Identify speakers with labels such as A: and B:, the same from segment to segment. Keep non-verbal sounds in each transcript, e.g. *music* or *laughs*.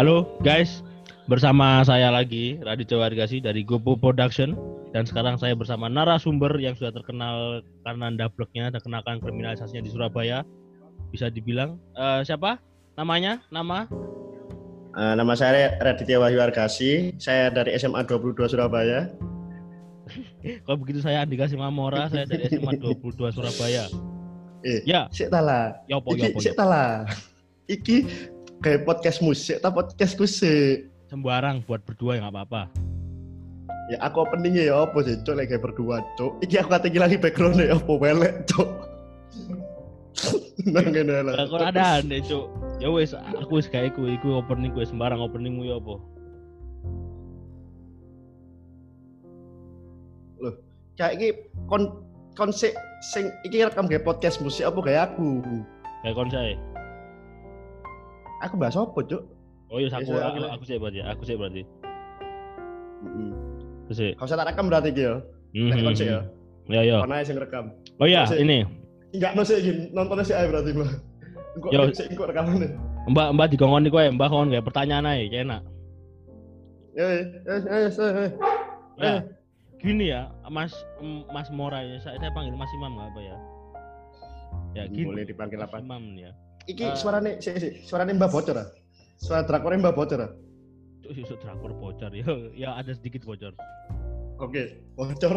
A: Halo guys, bersama saya lagi Raditya Wargasi dari Gopo Production dan sekarang saya bersama narasumber yang sudah terkenal karena ndableknya dan kenakan kriminalisasinya di Surabaya. Bisa dibilang eh, siapa? Namanya? Nama?
B: Uh, nama saya Raditya Wahyu saya dari SMA 22 Surabaya. *laughs*
A: Kalau begitu saya Andika Simamora, saya dari SMA 22 Surabaya.
B: Eh,
A: Ya,
B: sik tala.
A: yopo
B: Iki
A: yopo.
B: sik tala. Iki kayak podcast musik, ta podcastku sik.
A: Sembarang buat berdua ya nggak apa-apa.
B: Ya aku openingnya ya apa sih, cok lagi berdua, cok. Iki aku kata lagi backgroundnya ya apa welek, cok. Nah, *laughs* ngene lah.
A: Kalau ada nih cuk. Ya wes, aku wis kayak iku, iku opening gue sembarang openingmu ya apa?
B: Kayak iki kon konsep sing iki rekam kayak podcast musik apa kayak aku.
A: Kayak kon saya.
B: Aku bahas apa, cok?
A: Oh iya, aku aku,
B: aku-
A: aku sih berarti, aku sih berarti.
B: Heeh.
A: Aku sih.
B: Kau tak rekam berarti iki ya. Nek
A: Mhm.
B: konsep ya.
A: Ya ya.
B: Mana sing rekam?
A: Oh iya,
B: Konsep.
A: ini
B: Enggak no sih nontonnya sih berarti mah. Engkau sih engkau rekaman nih.
A: Mbak Mbak digongoni kowe, Mbak kon kayak pertanyaan aja, kayak enak.
B: Ya, ya, ya, ya, ya, ya.
A: Ya, gini ya, Mas Mas Mora ya, saya, saya panggil Mas Imam nggak apa ya? Ya gini.
B: Boleh dipanggil
A: Mas
B: apa?
A: Imam ya.
B: Iki
A: Eh.
B: suaranya, sih, sih, suaranya Mbak bocor ah. Suara drakornya Mbak bocor ah.
A: Cuk, sisuk drakor bocor ya. Ya ada sedikit bocor.
B: Oke, bocor.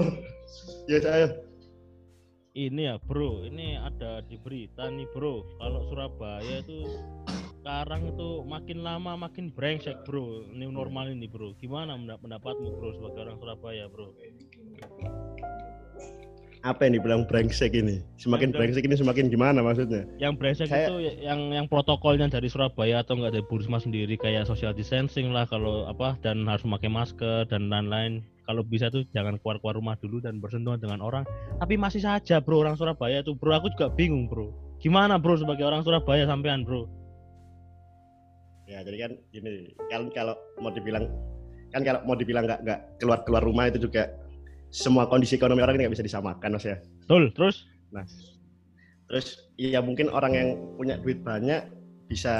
B: Ya saya.
A: Ini ya, Bro, ini ada di berita nih, Bro. Kalau Surabaya itu sekarang itu makin lama makin brengsek, Bro. New normal ini, Bro. Gimana pendapatmu, Bro, sebagai orang Surabaya, Bro?
B: Apa yang dibilang brengsek ini? Semakin
A: Yang
B: brengsek ini semakin gimana maksudnya?
A: yang brengsek
B: Kayak-
A: itu ya- yang yang protokolnya dari Surabaya atau enggak dari Burisma sendiri kayak social distancing lah kalau apa dan harus memakai masker dan lain-lain. Kalau bisa tuh jangan keluar keluar rumah dulu dan bersentuhan dengan orang. Tapi masih saja bro orang Surabaya tuh. Bro aku juga bingung bro. Gimana bro sebagai orang Surabaya sampean bro?
B: Ya jadi kan gini, kan kalau mau dibilang kan kalau mau dibilang nggak nggak keluar keluar rumah itu juga semua kondisi ekonomi orang ini nggak bisa disamakan mas ya.
A: betul terus
B: Terus ya mungkin orang yang punya duit banyak bisa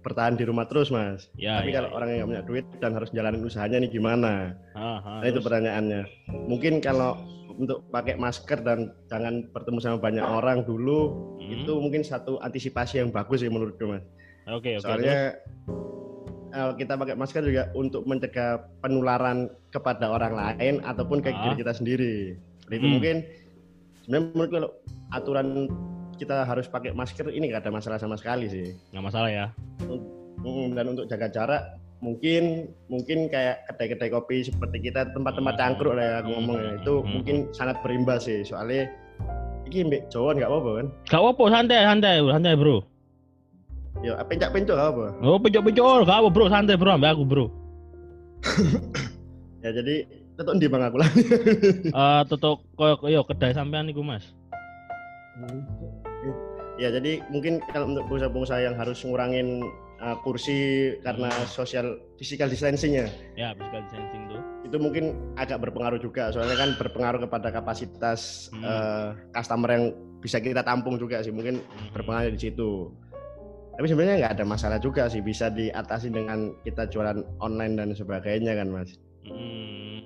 B: bertahan di rumah terus mas.
A: ya
B: Tapi
A: ya,
B: kalau
A: ya.
B: orang yang nggak punya duit dan harus jalanin usahanya nih gimana?
A: Ah, ah,
B: Nah, itu
A: terus.
B: pertanyaannya. Mungkin kalau untuk pakai masker dan jangan bertemu sama banyak orang dulu
A: Hmm.
B: itu mungkin satu antisipasi yang bagus sih menurutku mas.
A: oke oke terus.
B: Soalnya eh, kita pakai masker juga untuk mencegah penularan kepada orang lain ataupun ke
A: Ah.
B: diri kita sendiri. Jadi itu
A: Hmm.
B: mungkin sebenarnya menurut kalau aturan kita harus pakai masker ini nggak ada masalah sama sekali sih.
A: nggak masalah ya
B: Dan untuk jaga jarak mungkin mungkin kayak kedai-kedai kopi seperti kita tempat-tempat
A: Hmm.
B: cangkruk lah ya aku ngomong ya itu
A: Hmm.
B: mungkin sangat berimbas sih soalnya ini mbak Jawa nggak apa-apa kan
A: gak apa santai santai santai bro
B: ya pencak-pencok nggak apa?
A: Oh pecok pecok gak apa bro. Santai bro. Ambil aku bro. *coughs*
B: Ya jadi tetap di bang aku lah. *laughs* *coughs*
A: Eh tutup koyo yo kedai sampean niku Mas.
B: ya jadi mungkin kalau untuk pengusaha-pengusaha yang harus ngurangin uh, kursi karena social physical distancing ya
A: physical distancing tuh.
B: itu mungkin agak berpengaruh juga. Soalnya kan berpengaruh kepada kapasitas
A: Hmm.
B: uh, customer yang bisa kita tampung juga sih. Mungkin
A: Mhm.
B: berpengaruh di situ tapi sebenarnya nggak ada masalah juga sih bisa diatasi dengan kita jualan online dan sebagainya kan mas
A: Hmm.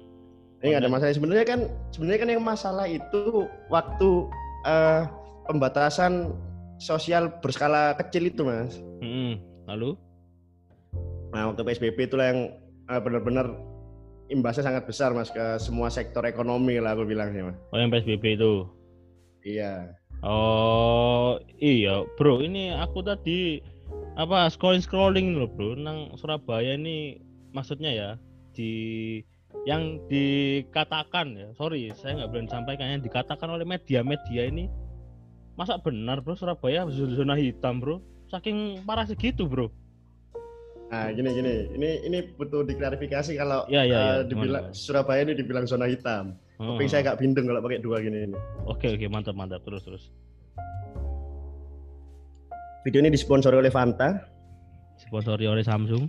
B: ini nggak ada masalah sebenarnya kan sebenarnya kan yang masalah itu waktu uh, pembatasan sosial berskala kecil itu mas
A: Hmm. Lalu?
B: Nah, waktu PSBB itulah yang eh, benar-benar imbasnya sangat besar mas ke semua sektor ekonomi lah aku bilang sih mas.
A: Oh yang PSBB itu.
B: Iya.
A: Oh iya bro ini aku tadi apa scrolling scrolling loh bro nang Surabaya ini maksudnya ya di yang dikatakan ya sorry saya nggak berani sampaikan yang dikatakan oleh media-media ini masa benar bro Surabaya zona hitam bro saking parah segitu bro
B: Nah gini gini, ini ini butuh diklarifikasi kalau
A: Ya, ya, ya.
B: eh, dibilang? Surabaya ini dibilang zona hitam.
A: Oh,
B: Tapi saya agak bindeng kalau pakai dua gini ini.
A: oke oke mantap mantap terus terus
B: Video ini disponsori oleh Fanta.
A: sponsori oleh Samsung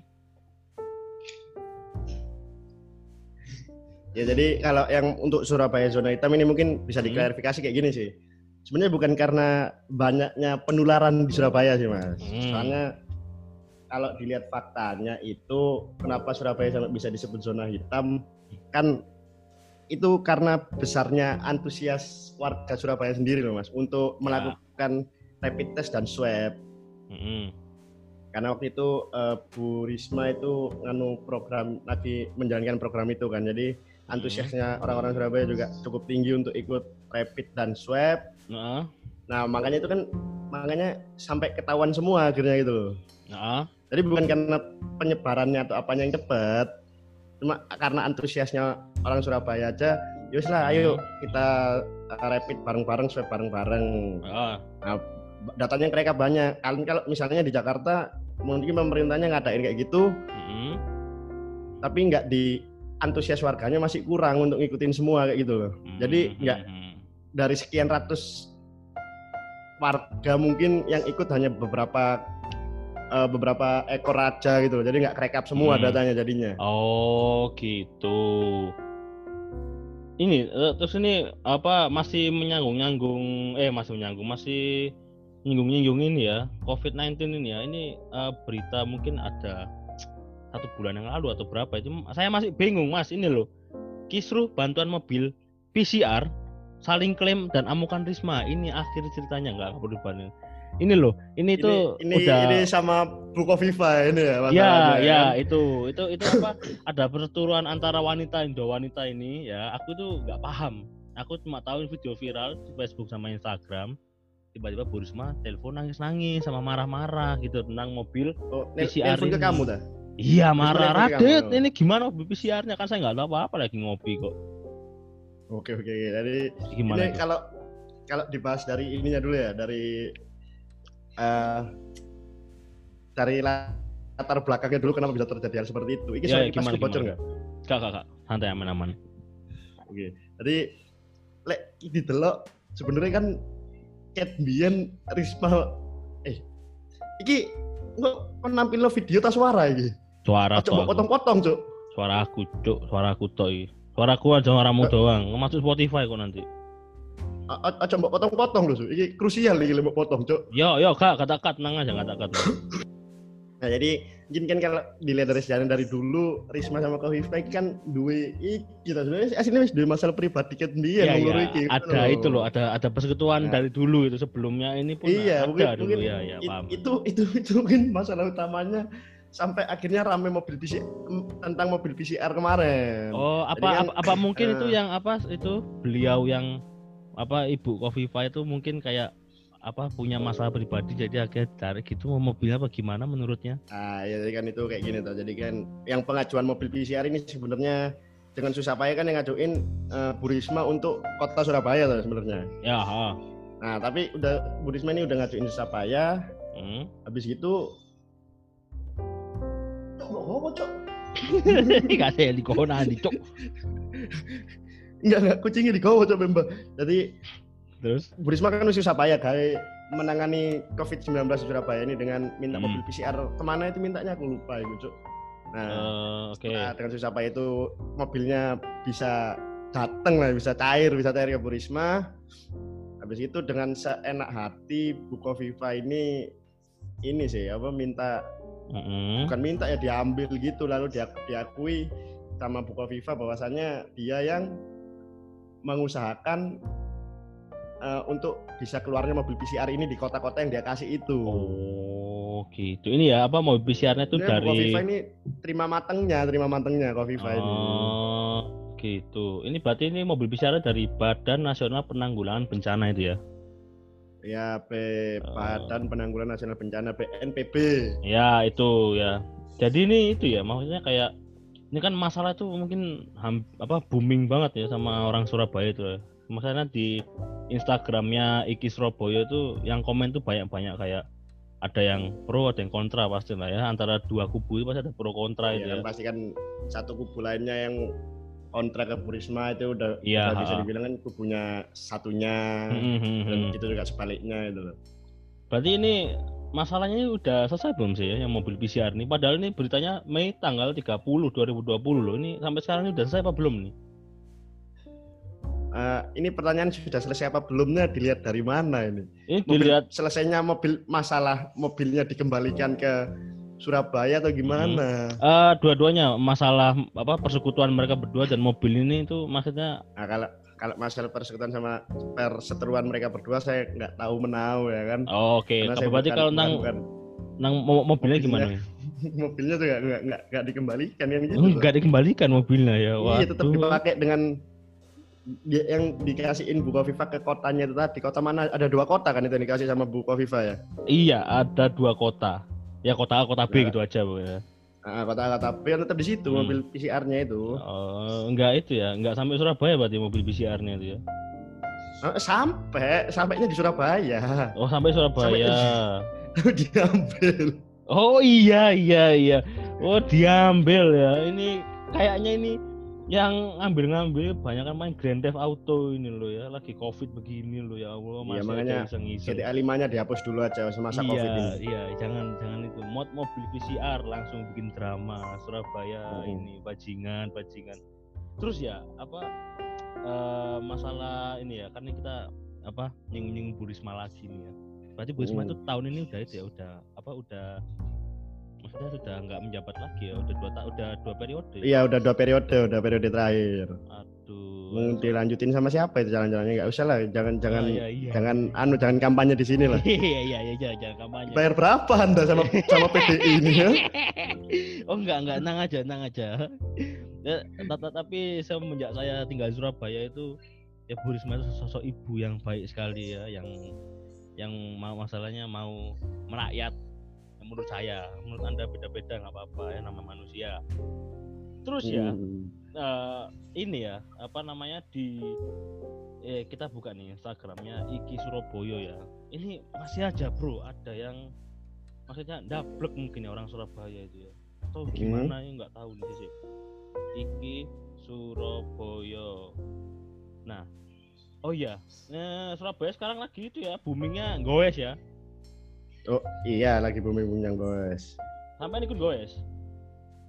B: Ya jadi kalau yang untuk Surabaya zona hitam ini mungkin bisa
A: Hmm.
B: diklarifikasi kayak gini sih. Sebenarnya bukan karena banyaknya penularan di Surabaya sih mas.
A: Hmm.
B: Soalnya kalau dilihat faktanya itu kenapa Surabaya sampai bisa disebut zona hitam kan itu karena besarnya antusias warga Surabaya sendiri loh mas untuk
A: Ya.
B: melakukan rapid test dan swab.
A: Mm-mm.
B: karena waktu itu eh, Bu Risma itu nganu program lagi menjalankan program itu kan. Jadi antusiasnya orang-orang Surabaya juga cukup tinggi untuk ikut rapid dan swab.
A: Nah,
B: nah makanya itu kan makanya sampai ketahuan semua akhirnya gitu loh.
A: Nah,
B: jadi bukan karena penyebarannya atau apanya yang cepat cuma karena antusiasnya orang Surabaya aja yus lah ayo kita eh, rapid bareng-bareng swab bareng-bareng
A: ah,
B: Nah, datanya mereka banyak. Kalian kalau misalnya di Jakarta mungkin pemerintahnya ngadain kayak gitu,
A: mm-mm.
B: tapi nggak di antusias warganya masih kurang untuk ngikutin semua kayak gitu loh. Jadi nggak dari sekian ratus warga mungkin yang ikut hanya beberapa eh, beberapa ekor aja gitu loh. Jadi nggak kerekap semua
A: Hmm.
B: datanya jadinya.
A: Oh gitu. Ini eh, terus ini apa masih menyanggung-nyanggung eh masih menyanggung masih nyinggung-nyinggung ini ya COVID-19 ini ya ini eh, berita mungkin ada satu bulan yang lalu atau berapa itu saya masih bingung mas ini loh kisruh bantuan mobil PCR saling klaim dan amukan Risma ini akhir ceritanya nggak perlu dibanding ini loh ini, itu
B: ini,
A: udah
B: ini sama Buko Viva ini ya
A: Ya,
B: masalahnya,
A: ya
B: kan?
A: itu itu itu apa? ada perturuan antara wanita Indo wanita ini ya. Aku tuh nggak paham. Aku cuma tahu video viral di Facebook sama Instagram. Tiba-tiba Bu Risma telepon nangis-nangis sama marah-marah gitu tentang mobil.
B: Oh,
A: PCR
B: nelpon ke
A: ini.
B: kamu dah.
A: Iya marah Radit. Ini gimana mobil PCR-nya kan saya nggak tahu apa-apa lagi ngopi kok.
B: Oke oke. Jadi
A: Gimana?
B: ini
A: tuh?
B: kalau kalau dibahas dari ininya dulu ya dari eh dari latar belakangnya dulu kenapa bisa terjadi hal seperti itu. Ini
A: Ya,
B: soal
A: ya,
B: kipas
A: gimana,
B: bocor nggak?
A: Kak, kak, kak. Santai aman-aman.
B: Oke. Jadi lek didelok sebenarnya kan Cat Bian Risma eh iki kok nampil video tas suara iki.
A: Suara
B: Coba potong-potong, Cuk.
A: Suara aku, cuk. Suara aku tuh. Suara aku aja suaramu doang. Masuk Spotify kok nanti.
B: Aja mbok potong-potong lho. Iki krusial iki mbok potong, Cuk.
A: Yo, yo, kak, kata-kata tenang aja, kata-kata. *laughs*
B: Nah, jadi mungkin kan kalau dilihat dari sejarah dari dulu Risma sama Kofifa kan duwe iki kita sebenarnya aslinya wis duwe masalah pribadi
A: Iya,
B: wong
A: iya.
B: loro iki.
A: Ada itu loh, ada ada persekutuan
B: Nah.
A: dari dulu itu sebelumnya ini pun
B: Iya,
A: ada
B: mungkin,
A: dulu
B: mungkin
A: ya, ya, paham.
B: itu itu itu mungkin masalah utamanya sampai akhirnya rame mobil PCR tentang mobil PCR kemarin.
A: Oh, apa
B: Jadi kan,
A: apa, apa mungkin itu *laughs* yang apa itu beliau yang apa Ibu Kofifa itu mungkin kayak apa punya masalah pribadi jadi akhirnya tarik gitu mau mobilnya apa gimana menurutnya?
B: Nah, ya jadi kan itu kayak gini tuh. Jadi kan yang pengajuan mobil PCR ini sebenarnya dengan susah payah kan yang ngajuin eh, Bu Risma untuk kota Surabaya tuh sebenarnya.
A: Ya, ha.
B: Nah, tapi udah Bu Risma ini udah ngajuin susah payah.
A: Hmm.
B: Habis gitu Cok, Cok.
A: Kasih di kona di cok.
B: Enggak, enggak, kucingnya digowo, Cok, Mbak. Jadi
A: Terus
B: Bu Risma kan susah payah gawe menangani COVID-19 di Surabaya ini dengan minta
A: Hmm.
B: mobil PCR ke mana itu mintanya aku lupa itu cuk. Nah,
A: eh, oke.
B: setelah dengan susah payah itu mobilnya bisa datang lah, bisa cair, bisa cair ke Bu Risma. Habis itu dengan seenak hati Bu Kofifa ini ini sih apa minta
A: Mm-mm.
B: bukan minta ya diambil gitu lalu dia diakui sama Bu Kofifa bahwasannya dia yang mengusahakan eh, untuk bisa keluarnya mobil PCR ini di kota-kota yang dia kasih itu.
A: Oh, gitu. Ini ya apa mobil PCR-nya itu dari
B: Kofifa ini terima matangnya, terima matangnya Kofifa ini.
A: Oh, gitu. Ini berarti ini mobil PCR dari Badan Nasional Penanggulangan Bencana itu ya?
B: Ya, B,
A: Oh.
B: Badan Penanggulangan Nasional Bencana BNPB.
A: Ya, itu ya. Jadi ini itu ya, maksudnya kayak ini kan masalah itu mungkin ham- apa booming banget ya sama orang Surabaya itu ya. Maksudnya di Instagramnya Iki Surabaya itu yang komen tuh banyak-banyak kayak ada yang pro, ada yang kontra pasti lah ya. Antara dua kubu itu pasti ada pro kontra itu
B: Ya,
A: ya.
B: kan pasti kan satu kubu lainnya yang kontra ke Bu Risma itu udah,
A: Iya,
B: udah bisa dibilang kan kubunya satunya
A: Hmm, hmm,
B: dan
A: hmm.
B: itu juga sebaliknya itu loh.
A: Berarti ini masalahnya ini udah selesai belum sih ya yang mobil PCR ini? Padahal ini beritanya Mei tanggal 30 2020 loh. Ini sampai sekarang ini udah selesai apa belum nih?
B: Eh, ini pertanyaan sudah selesai apa belumnya dilihat dari mana ini?
A: Ini
B: Mobil,
A: dilihat
B: selesainya mobil masalah mobilnya dikembalikan ke Surabaya atau gimana?
A: Eh, dua-duanya masalah apa persekutuan mereka berdua dan mobil ini itu maksudnya
B: Nah, kalau kalau masalah persekutuan sama perseteruan mereka berdua saya nggak tahu menau ya kan.
A: oh, oke.
B: Saya
A: berarti kalau tentang
B: bukan-
A: mo- mobilnya
B: Mobilnya.
A: gimana? *laughs*
B: mobilnya tuh nggak nggak nggak nggak dikembalikan kan gitu.
A: Oh, enggak dikembalikan mobilnya ya.
B: Iya tetap
A: Waduh.
B: dipakai dengan dia yang dikasihin Bu Kofifa ke kotanya itu tadi kota mana ada dua kota kan itu yang dikasih sama Bu Kofifa ya
A: Iya, ada dua kota. Ya kota A, kota B
B: Nah.
A: gitu aja, Bu ya.
B: Nah, kota kota B yang tetap di situ
A: Hmm.
B: mobil PCR-nya itu
A: Oh, enggak itu ya, enggak sampai Surabaya berarti mobil PCR-nya itu ya.
B: Eh, sampai sampainya di Surabaya
A: Oh, sampai Surabaya. *laughs*
B: diambil
A: Oh iya iya iya. Oh diambil ya. Ini kayaknya ini yang ngambil-ngambil banyak kan main Grand Theft Auto ini loh ya. Lagi Covid begini loh ya Allah.
B: Iya,
A: Masih
B: makanya
A: aja iseng-iseng.
B: GTA 5-nya dihapus dulu aja semasa
A: iya,
B: Covid ini
A: iya, jangan jangan itu. Mod mobil PCR langsung bikin drama Surabaya
B: Mm.
A: ini bajingan, bajingan. Terus ya, apa eh, masalah ini ya, karena kita apa nyinggung Bu Risma lagi nih ya. Berarti Bu Risma
B: Mm.
A: itu tahun ini udah itu ya, udah apa udah maksudnya sudah nggak menjabat lagi ya, udah dua ta- udah dua periode. ya?
B: iya udah dua periode udah periode terakhir
A: Aduh.
B: mau dilanjutin sama siapa itu jalan-jalannya nggak usah lah jangan jangan
A: Oh, iya, iya.
B: jangan anu jangan kampanye di sini lah *laughs*
A: Iya iya iya jangan jangan kampanye.
B: bayar berapa anda sama sama PDI ini ya *laughs*
A: oh enggak enggak tenang aja tenang aja tat- tapi semenjak saya tinggal di Surabaya itu ya Bu Risma itu sosok ibu yang baik sekali ya yang yang mau masalahnya mau merakyat Ya, menurut saya menurut anda beda-beda nggak apa-apa ya nama manusia. Terus ya
B: Hmm.
A: eh, ini ya apa namanya di eh, kita buka nih Instagramnya Iki Surabaya ya. Ini masih aja bro ada yang maksudnya dablek mungkin ya orang Surabaya itu ya. Atau
B: Hmm.
A: gimana ya nggak tahu nih sih. Iki Surabaya. Nah oh iya eh, Surabaya sekarang lagi itu ya boomingnya goes ya
B: Oh iya lagi booming booming bos.
A: sampai ikut goes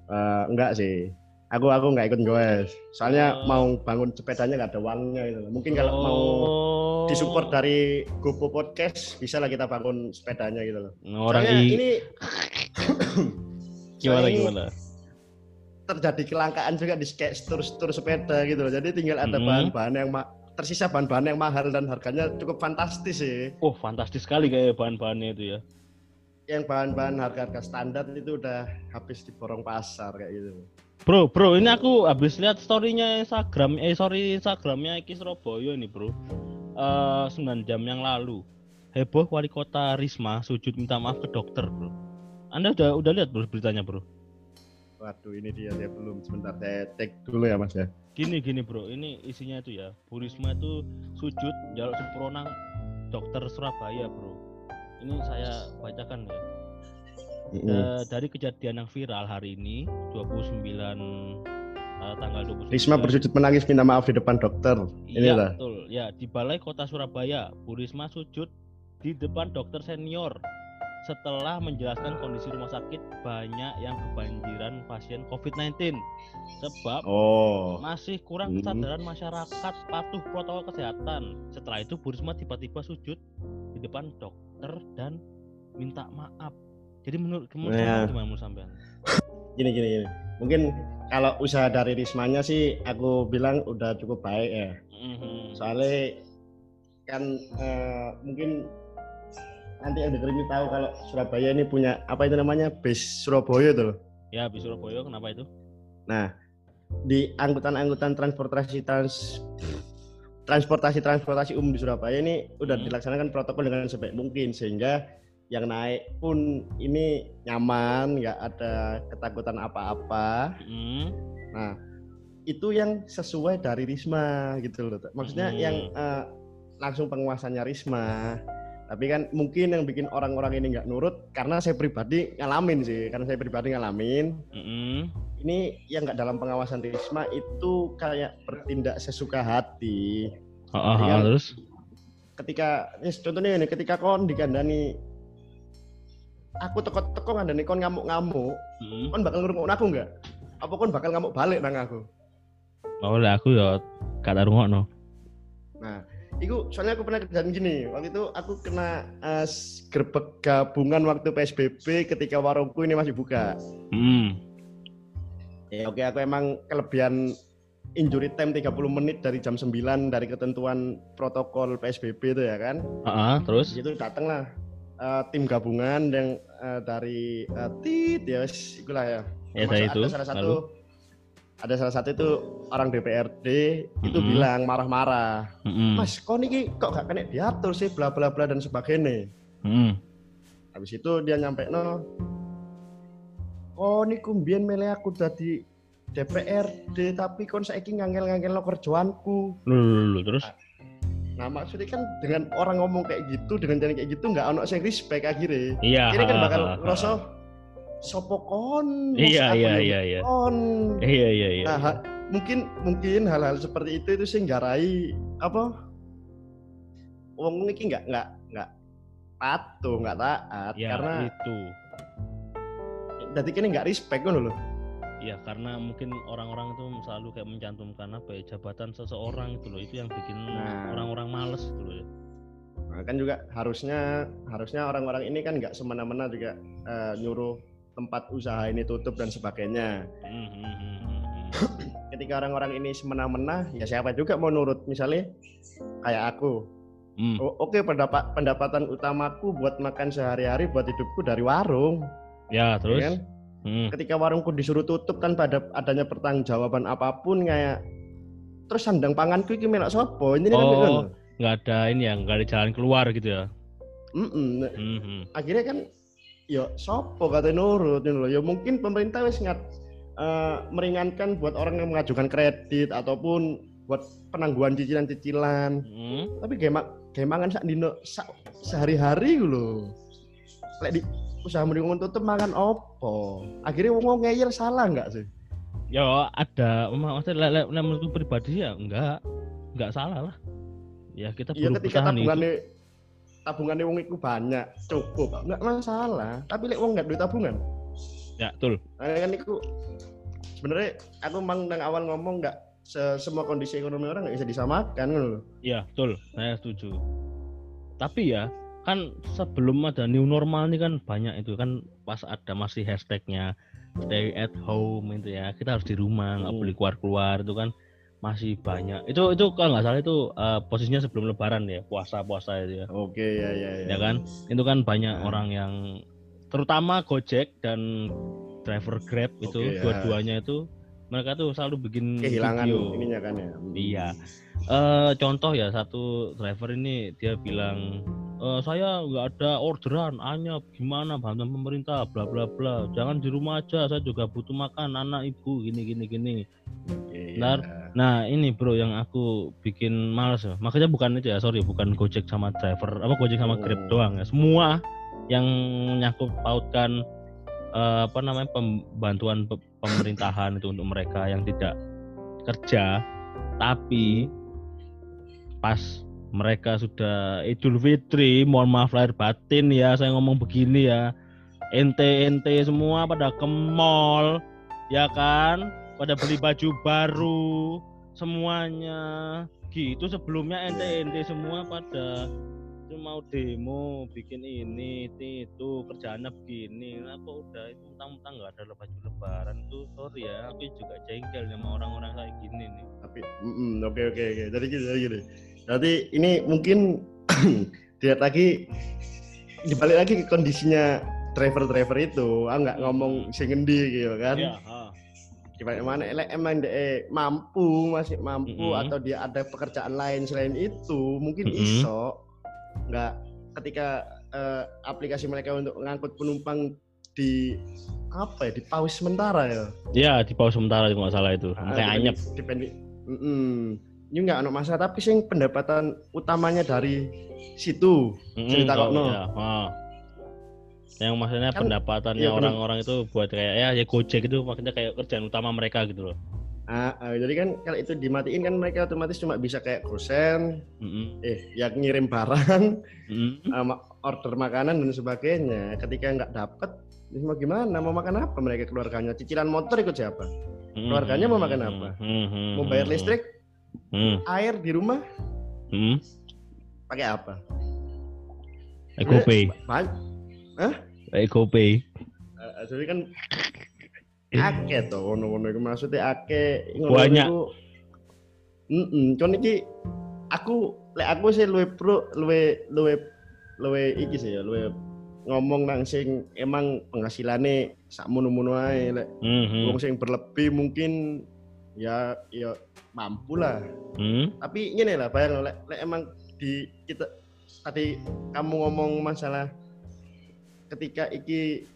B: Eh, enggak sih. Aku aku nggak ikut goes. Soalnya
A: Oh.
B: mau bangun sepedanya nggak ada uangnya gitu. Mungkin kalau mau
A: Oh.
B: disupport dari GoPro Podcast bisa lah kita bangun sepedanya gitu loh.
A: orang
B: Soalnya
A: i-
B: ini *coughs*
A: gimana
B: soalnya ini
A: gimana
B: terjadi kelangkaan juga di skate tour tour sepeda gitu loh. Jadi tinggal ada
A: Mhm.
B: bahan-bahan yang ma- tersisa bahan-bahan yang mahal dan harganya cukup fantastis sih.
A: oh fantastis sekali kayak bahan-bahannya itu ya
B: Yang bahan-bahan harga-harga standar itu udah habis di borong pasar kayak gitu.
A: Bro, bro, ini aku habis lihat storynya Instagram, eh sorry Instagramnya Iki Surabaya ini bro. Eh 9 jam yang lalu, heboh wali kota Risma sujud minta maaf ke dokter bro. Anda udah udah lihat bro beritanya bro?
B: Waduh ini dia dia belum sebentar saya cek dulu ya mas ya.
A: Gini gini bro, ini isinya itu ya, Bu Risma itu sujud jaluk sempronang dokter Surabaya bro. Ini saya bacakan ya.
B: Mm-mm.
A: Eh, dari kejadian yang viral hari ini 29 eh, tanggal 29
B: Risma bersujud menangis minta maaf di depan dokter. Ini
A: Iya
B: lah.
A: betul. Ya di Balai Kota Surabaya, Bu Risma sujud di depan dokter senior setelah menjelaskan kondisi rumah sakit banyak yang kebanjiran pasien COVID-19 sebab
B: Oh.
A: masih kurang
B: Hmm.
A: kesadaran masyarakat patuh protokol kesehatan. Setelah itu Bu Risma tiba-tiba sujud di depan dokter dan minta maaf. Jadi menurut
B: Ya.
A: sampean gimana menurut sampean?
B: Gini gini gini. Mungkin kalau usaha dari Rismanya sih aku bilang udah cukup baik ya.
A: Mhm.
B: Soalnya kan eh, mungkin nanti yang denger ini tahu kalau Surabaya ini punya apa itu namanya base Surabaya itu loh.
A: Ya di Surabaya kenapa itu?
B: Nah di angkutan-angkutan transportasi trans transportasi transportasi umum di Surabaya ini udah
A: Hmm.
B: dilaksanakan protokol dengan sebaik mungkin sehingga yang naik pun ini nyaman nggak ada ketakutan apa-apa.
A: Mhm.
B: Nah itu yang sesuai dari Risma gitu loh. Maksudnya
A: Hmm.
B: yang eh, langsung penguasanya Risma. Tapi kan mungkin yang bikin orang-orang ini nggak nurut karena saya pribadi ngalamin sih. Karena saya pribadi ngalamin.
A: Mhm.
B: Ini yang nggak dalam pengawasan Risma itu kayak bertindak sesuka hati.
A: Oh, oh,
B: kan
A: terus?
B: Ketika, ini contohnya ini, ketika kon dikandani aku teko-teko ngandani kon ngamuk-ngamuk,
A: Mhm.
B: kon bakal ngurung aku nggak? Apa kon bakal ngamuk balik nang aku?
A: Oh, lah aku ya kata rungokno.
B: Nah, Iku soalnya aku pernah kerjaan gini. Waktu itu aku kena uh, gerbek gabungan waktu PSBB ketika warungku ini masih buka.
A: Hmm.
B: Ya oke aku emang kelebihan injury time 30 menit dari jam 9 dari ketentuan protokol PSBB itu ya kan.
A: Uh terus?
B: Itu datang lah uh, tim gabungan yang uh, dari uh, tit ya itulah ya.
A: Ya, itu.
B: Ada salah satu Lalu? Ada salah satu itu orang DPRD itu mm -hmm. bilang marah-marah, mm -hmm. Mas, kok nih kok gak kena diatur sih, bla bla bla dan sebagainya. Mm. Habis itu dia nyampe no, oh ini kumbien milih aku jadi DPRD tapi kon saiki ngangel-ngangel lo kerjaanku.
A: Lulu, terus?
B: Nah, maksudnya kan dengan orang ngomong kayak gitu, dengan cara kayak gitu nggak ono sing respect akhirnya.
A: Iya.
B: Ini kan bakal ngerasa sopo kon?
A: Iya iya iya iya.
B: kon.
A: Iya iya iya
B: nah, ha, mungkin mungkin hal-hal seperti itu itu sih garai apa? Wong ini nggak nggak nggak patuh nggak taat
A: ya, karena itu.
B: Jadi kini nggak respect kan loh
A: ya karena mungkin orang-orang itu selalu kayak mencantumkan apa ya jabatan seseorang itu loh itu yang bikin nah. orang-orang males itu loh ya.
B: Nah, kan juga harusnya harusnya orang-orang ini kan nggak semena-mena juga uh, nyuruh tempat usaha ini tutup dan sebagainya. Hmm, hmm, hmm, Ketika orang-orang ini semena-mena, ya siapa juga mau nurut. Misalnya kayak aku. Hmm. Oke, okay, pendapat pendapatan utamaku buat makan sehari-hari buat hidupku dari warung.
A: Ya, terus. Ya kan?
B: hmm. Ketika warungku disuruh tutup kan pada adanya pertanggungjawaban apa pun kayak terus sandang panganku ini melak sopo
A: ini oh, kan nggak ada ini ya nggak ada jalan keluar gitu ya
B: mm -mm. Mm -hmm. akhirnya kan ya sopo kata nurut loh. Ya mungkin pemerintah wis ngat uh, meringankan buat orang yang mengajukan kredit ataupun buat penangguhan cicilan-cicilan. Hmm. tapi gemak gemangan sak dino sak sehari-hari lo lek di usaha mendingan tutup makan opo? Akhirnya wong ngeyel salah nggak sih?
A: Ya ada maksudnya menurutku pribadi ya enggak enggak salah lah. Ya kita
B: ya, ketika tabungannya tabungannya wong itu banyak cukup. Nggak masalah. Tapi lek wong nggak duit tabungan?
A: Ya betul.
B: Nah, kan itu sebenarnya aku memang dari awal ngomong nggak semua kondisi ekonomi orang nggak bisa disamakan kan loh
A: iya betul. Saya setuju. Tapi ya kan sebelum ada new normal ini kan banyak itu. Kan pas ada masih hashtagnya stay at home itu ya. Kita harus di rumah nggak hmm. boleh keluar keluar itu kan masih banyak. Itu itu kalau nggak salah itu uh, posisinya sebelum Lebaran ya, puasa puasa itu ya.
B: Oke ya ya ya.
A: Ya kan, itu kan banyak nah. orang yang terutama Gojek dan driver Grab itu okay, ya. dua-duanya itu mereka tuh selalu bikin
B: kehilangan video. ininya kan ya.
A: Iya. Uh, contoh ya satu driver ini dia bilang e, saya nggak ada orderan hanya gimana bantuan pemerintah bla bla bla jangan di rumah aja saya juga butuh makan anak ibu gini gini gini. Yeah. Nah ini bro yang aku bikin males ya. Makanya bukan itu ya, sorry bukan Gojek sama driver, apa Gojek sama Grab oh. doang ya. Semua yang nyangkut pautkan uh, apa namanya pembantuan pemerintahan itu untuk mereka yang tidak kerja, tapi pas mereka sudah Idul Fitri, mohon maaf lahir batin ya, saya ngomong begini ya. Ente ente semua pada ke mall, ya kan? pada beli baju baru semuanya. Gitu sebelumnya ente ente semua pada itu mau demo bikin ini itu kerjaannya begini. Kok udah itu mentang-mentang nggak ada baju lebaran tuh sorry ya aku juga jengkel sama orang-orang kayak gini nih.
B: Tapi oke oke oke. Jadi gini jadi gini jadi ini mungkin *clears throat* lihat lagi dibalik lagi ke kondisinya driver-driver itu ah nggak ngomong sing gitu kan ya, gimana mana elek emang de mampu masih mampu mm -hmm. atau dia ada pekerjaan lain selain itu mungkin mm -hmm. iso nggak ketika uh, aplikasi mereka untuk mengangkut penumpang di apa ya di paus sementara ya
A: ya di paus sementara itu nggak salah itu ah, kayak anyep
B: dipendi mm -mm. Ini nggak ada masalah tapi sih pendapatan utamanya dari situ cerita kok no ya. oh
A: yang maksudnya kan, pendapatannya iya, orang-orang iya, itu buat kayak ya ya gojek itu maksudnya kayak kerjaan utama mereka gitu loh.
B: Ah, uh, jadi kan kalau itu dimatiin kan mereka otomatis cuma bisa kayak kusen mm -hmm. eh yang ngirim barang mm -hmm. uh, order makanan dan sebagainya. Ketika nggak dapat mau gimana? Mau makan apa mereka? Keluarganya? Cicilan motor ikut siapa? Keluarganya mau makan apa? Mm -hmm. mau bayar listrik -hmm. air di rumah mm -hmm. pakai apa?
A: EcoPay.
B: Banyak.
A: EcoPay.
B: Uh, jadi kan akeh to ngono-ngono iku maksudnya akeh
A: Banyak.
B: Heeh, kon iki aku lek aku sih luwe pro luwe luwe luwe iki sih ya luwe ngomong nang sing emang penghasilannya sak mono-mono ae lek
A: Mhm.
B: wong sing berlebih mungkin ya ya mampu lah
A: Hmm.
B: tapi gini lah bayang lek, lek emang di kita tadi kamu ngomong masalah ketika iki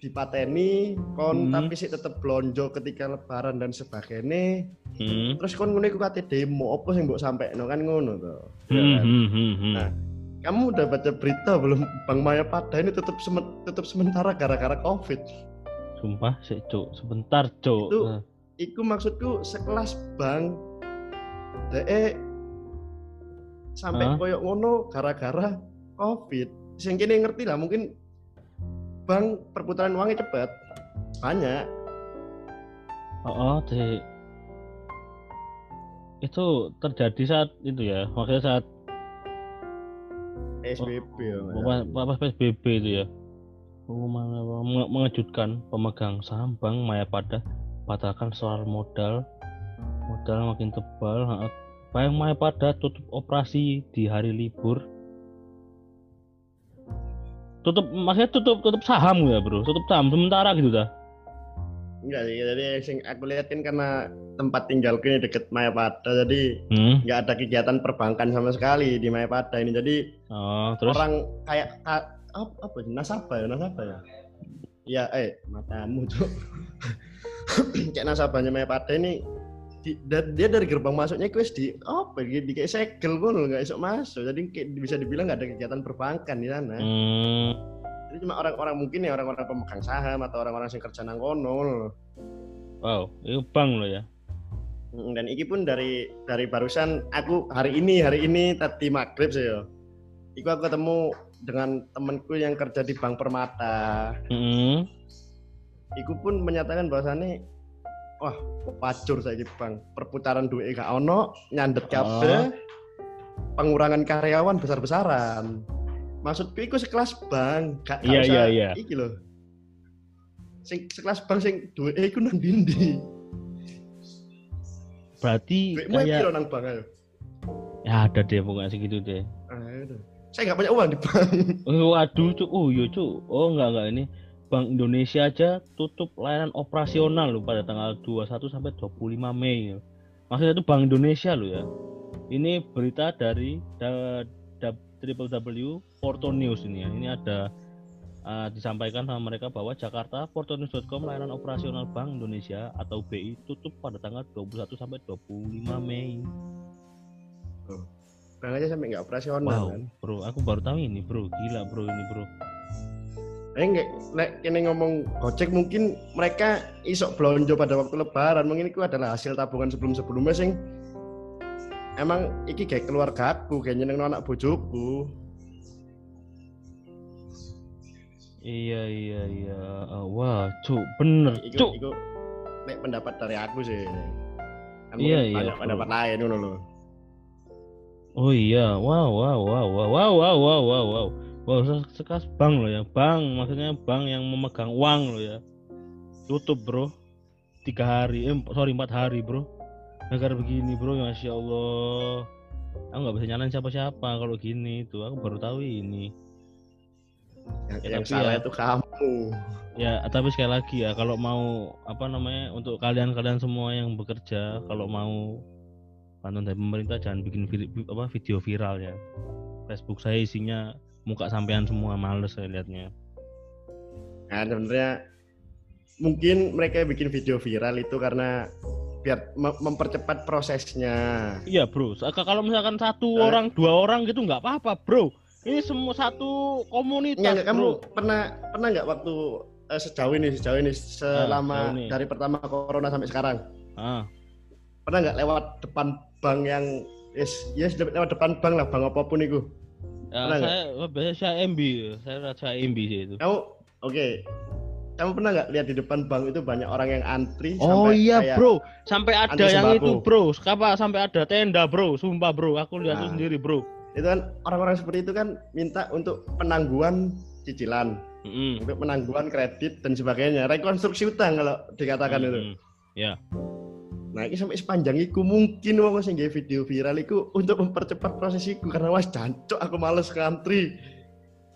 B: dipateni kon
A: Hmm.
B: tapi sih tetep blonjo ketika lebaran dan sebagainya
A: Hmm.
B: terus kon ngono iku kate demo apa sing mbok sampaikan kan ngono to Ya
A: Hmm.
B: kan?
A: hmm, hmm, hmm.
B: Nah. kamu udah baca berita belum Bang Maya Pada ini tutup semen- tutup sementara gara-gara covid
A: Sumpah sih, Cuk. Sebentar, Cuk.
B: Itu-
A: Nah.
B: Iku maksudku sekelas bank DE sampai
A: Hah?
B: koyok ngono gara-gara covid sing kene ngerti lah mungkin bank perputaran uangnya cepet banyak
A: Oh, oh, di- itu terjadi saat itu ya, maksudnya saat
B: SBB ya Mas.
A: pas, PSBB itu ya. Oh, menge- mengejutkan pemegang saham Bank Mayapada batalkan soal modal modal makin tebal. ha. Bank Mayapada tutup operasi di hari libur. Tutup maksudnya tutup tutup saham ya, Bro. Tutup saham sementara gitu dah.
B: enggak sih jadi sing aku lihat kan karena tempat tinggalku ini deket Mayapada jadi
A: Hmm.
B: nggak ada kegiatan perbankan sama sekali di Mayapada ini jadi
A: Oh, terus
B: orang kayak ka- apa, apa sih? nasabah ya nasabah ya ya eh matamu tuh *coughs* kayak nasabahnya Mayapada ini di, da- dia dari gerbang masuknya kuis di apa ya, di kayak segel pun nggak esok masuk. Jadi kayak bisa dibilang nggak ada kegiatan perbankan di sana.
A: Hmm,
B: jadi cuma orang-orang mungkin ya orang-orang pemegang saham atau orang-orang yang kerja nang kono
A: wow, itu bank lo ya.
B: Dan iki pun dari dari barusan aku hari ini hari ini tadi maghrib sih ya Iku aku ketemu dengan temanku yang kerja di Bank Permata.
A: Hmm.
B: Iku pun menyatakan bahwasannya wah pacur saya bang perputaran duit gak ono nyandet kabeh pengurangan karyawan besar-besaran maksudku iku sekelas bank gak, gak
A: Iya,
B: usah
A: iya, iya.
B: iki loh sing sekelas bank sing duit iku nang dindi
A: Berarti
B: duitmu kayak... nang bank ayo
A: ya ada deh pokoknya segitu deh.
B: Aduh. Saya nggak punya uang di bank
A: waduh, cuk. Oh, iya, cuk. Oh, enggak enggak ini Bank Indonesia aja tutup layanan operasional loh pada tanggal 21 sampai 25 Mei. Maksudnya itu Bank Indonesia loh ya. Ini berita dari da, da, www Porto News ini ya. Ini ada uh, disampaikan sama mereka bahwa Jakarta portonews.com layanan operasional Bank Indonesia atau BI tutup pada tanggal 21 sampai 25 Mei.
B: Aja sampai nggak operasional
A: Wow,
B: kan
A: bro, aku baru tahu ini, bro. Gila, bro, ini, bro.
B: Eh nggak, nek kene ngomong Gojek mungkin mereka isok belanja pada waktu lebaran mungkin itu adalah hasil tabungan sebelum-sebelumnya sing emang iki kayak keluarga aku kayak nyeneng anak bojoku
A: Iya iya iya. Ah, wah, cuk, bener,
B: iku,
A: cuk.
B: nek pendapat dari aku sih kan
A: Iya,
B: mungkin
A: iya,
B: banyak
A: bro.
B: pendapat lain ngono loh
A: Oh iya, wow wow wow wow wow wow wow wow wow. Wow, se- sekas bank loh ya, bank maksudnya bank yang memegang uang loh ya. Tutup bro, tiga hari, eh, sorry empat hari bro. Negara begini bro, masya Allah. Aku nggak bisa nyalain siapa-siapa kalau gini tuh. Aku baru tahu ini.
B: yang,
A: Ya,
B: yang salah
A: ya-
B: itu kamu
A: Ya, tapi sekali lagi ya, kalau mau apa namanya untuk kalian-kalian semua yang bekerja, kalau mau bantuan dari pemerintah jangan bikin apa video viral ya. Facebook saya isinya muka sampean semua males saya liatnya.
B: nah sebenarnya mungkin mereka bikin video viral itu karena biar mem- mempercepat prosesnya
A: Iya bro, kalau misalkan satu
B: Eh.
A: orang, dua orang gitu nggak apa-apa bro. Ini semua satu komunitas
B: Enggak, enggak, kamu
A: bro.
B: pernah pernah nggak waktu eh, sejauh ini sejauh ini selama
A: sejauh ini.
B: dari pertama corona sampai sekarang
A: Ah,
B: pernah nggak lewat depan bank yang yes yes lewat depan bank lah bank apa pun itu
A: ya,
B: Pernah
A: saya biasanya saya MB, saya rasa MB sih itu.
B: kamu oke kamu pernah nggak lihat di depan bank itu banyak orang yang antri
A: Oh
B: sampai
A: iya bro, sampai ada yang
B: sembako.
A: itu bro, apa sampai ada tenda bro, sumpah bro, aku lihat
B: Nah.
A: sendiri bro.
B: itu kan orang-orang seperti itu kan minta untuk penangguhan cicilan,
A: Mm-mm.
B: untuk penangguhan kredit dan sebagainya, rekonstruksi utang kalau dikatakan itu.
A: Mm-mm. Ya.
B: Nah, ini sampai sepanjang itu mungkin wong sing nggak video viral itu untuk mempercepat proses itu karena wes jancuk aku males ngantri.